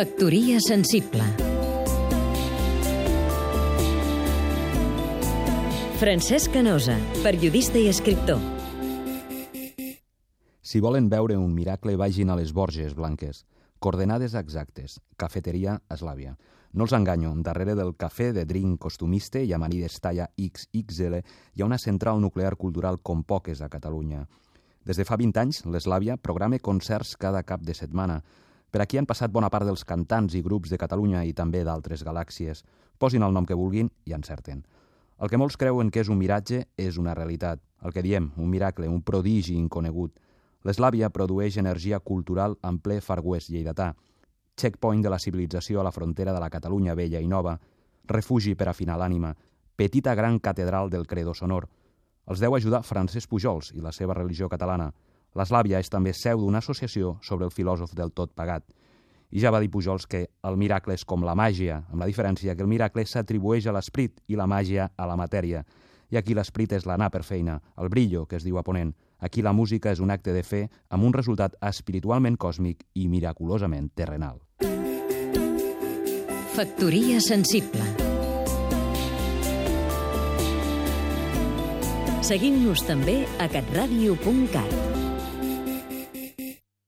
Factoria sensible Francesc Canosa, periodista i escriptor Si volen veure un miracle, vagin a les Borges Blanques. Coordenades exactes. Cafeteria Eslàvia. No els enganyo, darrere del cafè de drink costumiste i amanides talla XXL hi ha una central nuclear cultural com poques a Catalunya. Des de fa 20 anys, l'Eslàvia programa concerts cada cap de setmana. Per aquí han passat bona part dels cantants i grups de Catalunya i també d'altres galàxies. Posin el nom que vulguin i encerten. El que molts creuen que és un miratge és una realitat. El que diem, un miracle, un prodigi inconegut. L'Eslàvia produeix energia cultural en ple West lleidatà, checkpoint de la civilització a la frontera de la Catalunya vella i nova, refugi per afinar l'ànima, petita gran catedral del credo sonor, els deu ajudar Francesc Pujols i la seva religió catalana. L'Eslàvia és també seu d'una associació sobre el filòsof del tot pagat. I ja va dir Pujols que el miracle és com la màgia, amb la diferència que el miracle s'atribueix a l'esprit i la màgia a la matèria. I aquí l'esprit és l'anar per feina, el brillo, que es diu a Ponent. Aquí la música és un acte de fe amb un resultat espiritualment còsmic i miraculosament terrenal. Factoria sensible Seguim-nos també a catradio.cat.